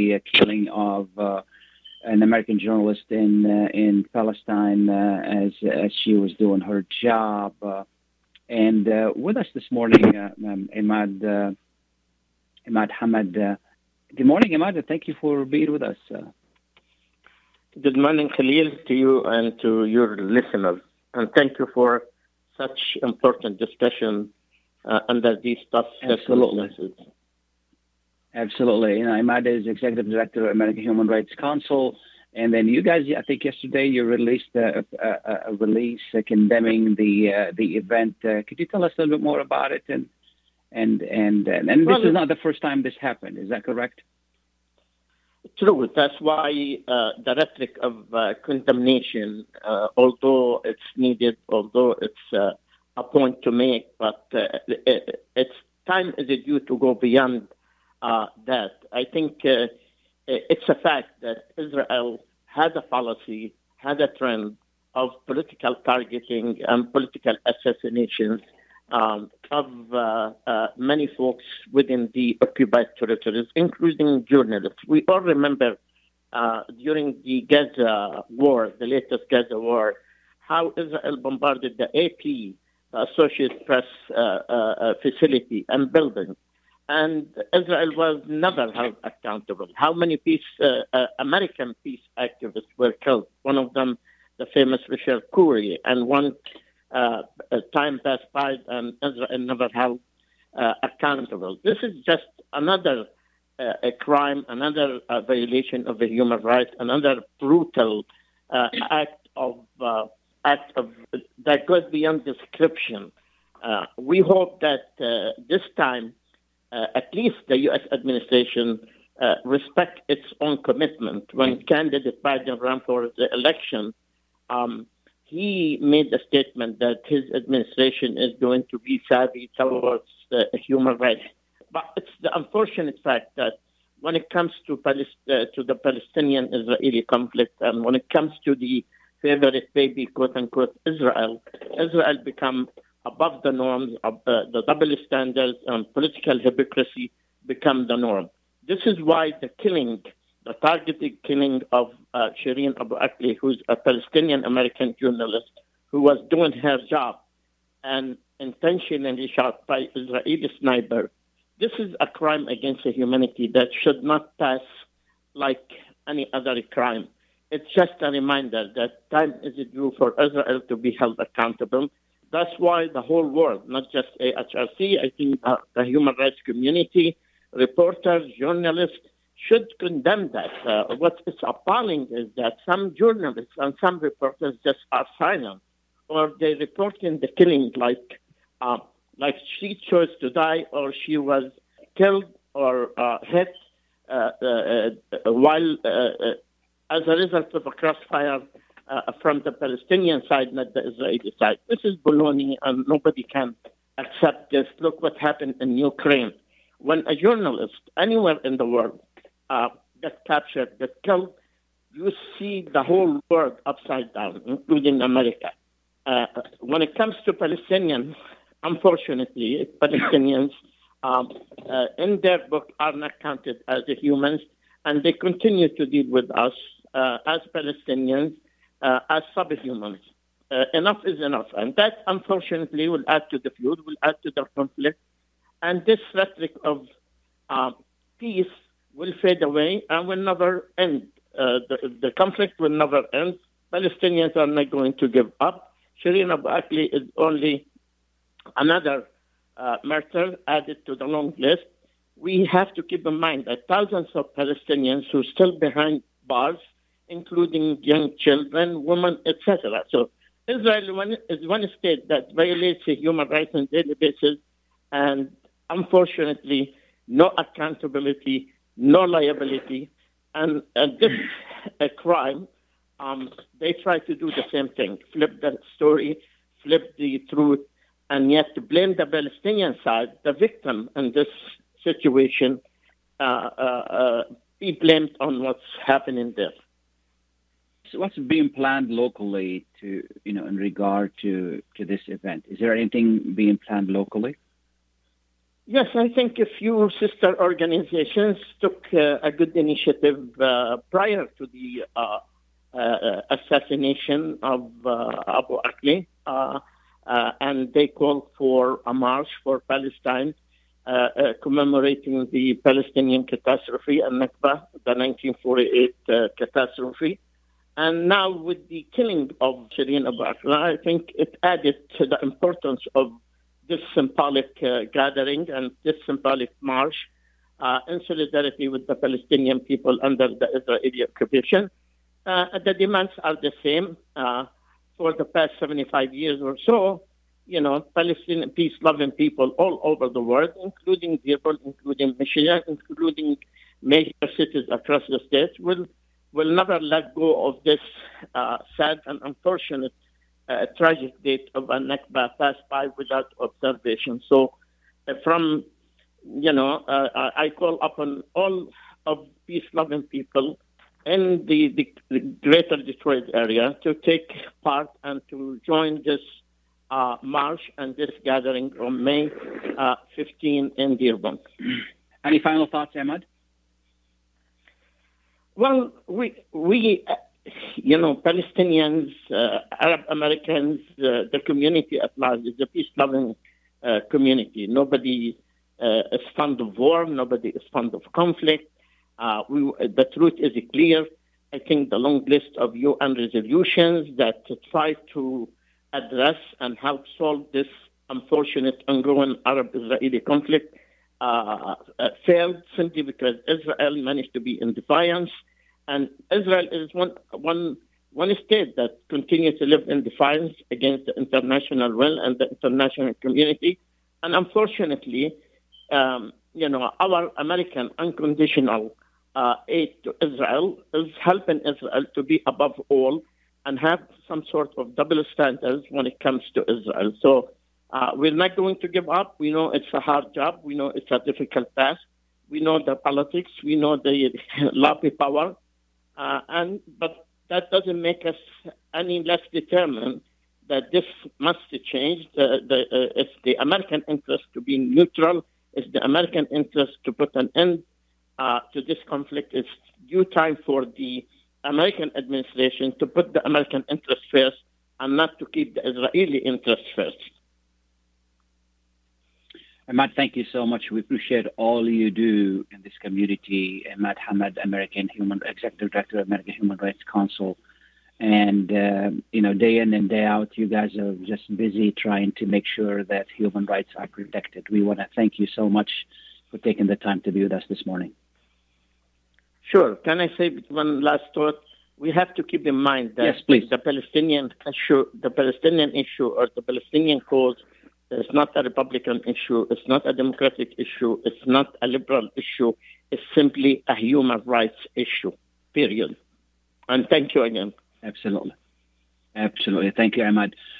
the uh, killing of uh, an American journalist in uh, in Palestine uh, as as she was doing her job. Uh, and uh, with us this morning, uh, um, Imad uh, Imad Hamad. Uh, good morning, Imad. Thank you for being with us. Uh. Good morning, Khalil, to you and to your listeners, and thank you for such important discussion uh, under these tough circumstances. Absolutely. You know, Imad is Executive Director of American Human Rights Council. And then you guys, I think yesterday you released a, a, a release condemning the uh, the event. Uh, could you tell us a little bit more about it? And and and and, well, this is not the first time this happened. Is that correct? True. That's why uh, the rhetoric of uh, condemnation, uh, although it's needed, although it's uh, a point to make, but it, it's time is it due to go beyond uh, that. I think uh, it's a fact that Israel had a policy, had a trend of political targeting and political assassinations um, of uh, uh, many folks within the occupied territories, including journalists. We all remember uh, during the Gaza war, the latest Gaza war, how Israel bombarded the AP, the Associated Press uh, uh, facility and building and Israel was never held accountable. How many peace, uh, uh, American peace activists were killed? One of them, the famous Rachel Corrie, and one uh, time passed by and Israel never held uh, accountable. This is just another uh, a crime, another uh, violation of the human rights, another brutal act of act of that goes beyond description. we hope that this time uh, at least the U.S. administration uh, respect its own commitment. When candidate Biden ran for the election, um, he made a statement that his administration is going to be savvy towards uh, human rights. But it's the unfortunate fact that when it comes to, uh, to the Palestinian-Israeli conflict and when it comes to the favorite baby, quote unquote, Israel, Israel become above the norms, uh, the double standards and political hypocrisy become the norm. This is why the killing, the targeted killing of uh, Shireen Abu Akleh, who's a Palestinian American journalist who was doing her job and intentionally shot by Israeli sniper, this is a crime against humanity that should not pass like any other crime. It's just a reminder that time is due for Israel to be held accountable that's why the whole world, not just AHRC, I think uh, the human rights community, reporters, journalists, should condemn that. Uh, what is appalling is that some journalists and some reporters just are silent, or they report in the killing like uh, like she chose to die, or she was killed or uh, hit uh, uh, while as a result of a crossfire uh, from the Palestinian side, not the Israeli side. This is baloney, and nobody can accept this. Look what happened in Ukraine. When a journalist anywhere in the world uh, gets captured, gets killed, you see the whole world upside down, including America. Uh, when it comes to Palestinians, unfortunately, Palestinians um, uh, in their book are not counted as humans, and they continue to deal with us uh, as Palestinians uh, as subhumans. Uh, enough is enough. And that, unfortunately, will add to the feud, will add to the conflict. And this rhetoric of uh, peace will fade away and will never end. Uh, the, the conflict will never end. Palestinians are not going to give up. Shireen Abu Akleh is only another uh, murder added to the long list. We have to keep in mind that thousands of Palestinians who are still behind bars including young children, women, etc. So Israel is one state that violates human rights on a daily basis, and unfortunately, no accountability, no liability, and, and this a crime. Um, they try to do the same thing, flip the story, flip the truth, and yet to blame the Palestinian side, the victim in this situation, uh, uh, uh, be blamed on what's happening there what's being planned locally to you know in regard to to this event? Is there anything being planned locally? Yes, I think a few sister organizations took uh, a good initiative uh, prior to the uh, uh assassination of uh, Abu Akleh, uh, and they called for a march for Palestine, commemorating the Palestinian catastrophe and Nakba, the 1948 catastrophe. And now, with the killing of Shireen Abu I think it added to the importance of this symbolic uh, gathering and this symbolic march uh, in solidarity with the Palestinian people under the Israeli occupation. Uh, the demands are the same uh, for the past 75 years or so. You know, Palestinian peace-loving people all over the world, including Dearborn, including Michigan, including major cities across the states, will will never let go of this uh, sad and unfortunate a tragic date of Nakba passed by without observation. So, uh, from you know, uh, I call upon all of peace-loving people in the, the, the, greater Detroit area to take part and to join this uh, march and this gathering on May uh, 15 in Dearborn. Any final thoughts, Imad? Well, we we you know, Palestinians, uh, Arab Americans, uh, the community at large is a peace-loving uh, community. Nobody uh, is fond of war. Nobody is fond of conflict. Uh, we, the truth is clear. I think the long list of UN resolutions that try to address and help solve this unfortunate ongoing Arab-Israeli conflict uh, failed simply because Israel managed to be in defiance and Israel is one, one, one state that continues to live in defiance against the international will and the international community. And unfortunately, um, you know, our American unconditional uh, aid to Israel is helping Israel to be above all and have some sort of double standards when it comes to Israel. So uh, we're not going to give up. We know it's a hard job. We know it's a difficult task. We know the politics. We know the lobby power. Uh, and but that doesn't make us any less determined that this must change. The, the, uh, it's the American interest to be neutral. It's the American interest to put an end uh, to this conflict. It's due time for the American administration to put the American interest first and not to keep the Israeli interest first. Imad, thank you so much. We appreciate all you do in this community. Imad Hamad, American Human Executive Director of American Human Rights Council. And, uh, you know, day in and day out, you guys are just busy trying to make sure that human rights are protected. We want to thank you so much for taking the time to be with us this morning. Sure. Can I say one last thought? We have to keep in mind that yes, please. the Palestinian issue, the Palestinian issue or the Palestinian cause it's not a Republican issue. It's not a Democratic issue. It's not a liberal issue. It's simply a human rights issue, period. And thank you again. Absolutely. Absolutely. Thank you, Imad.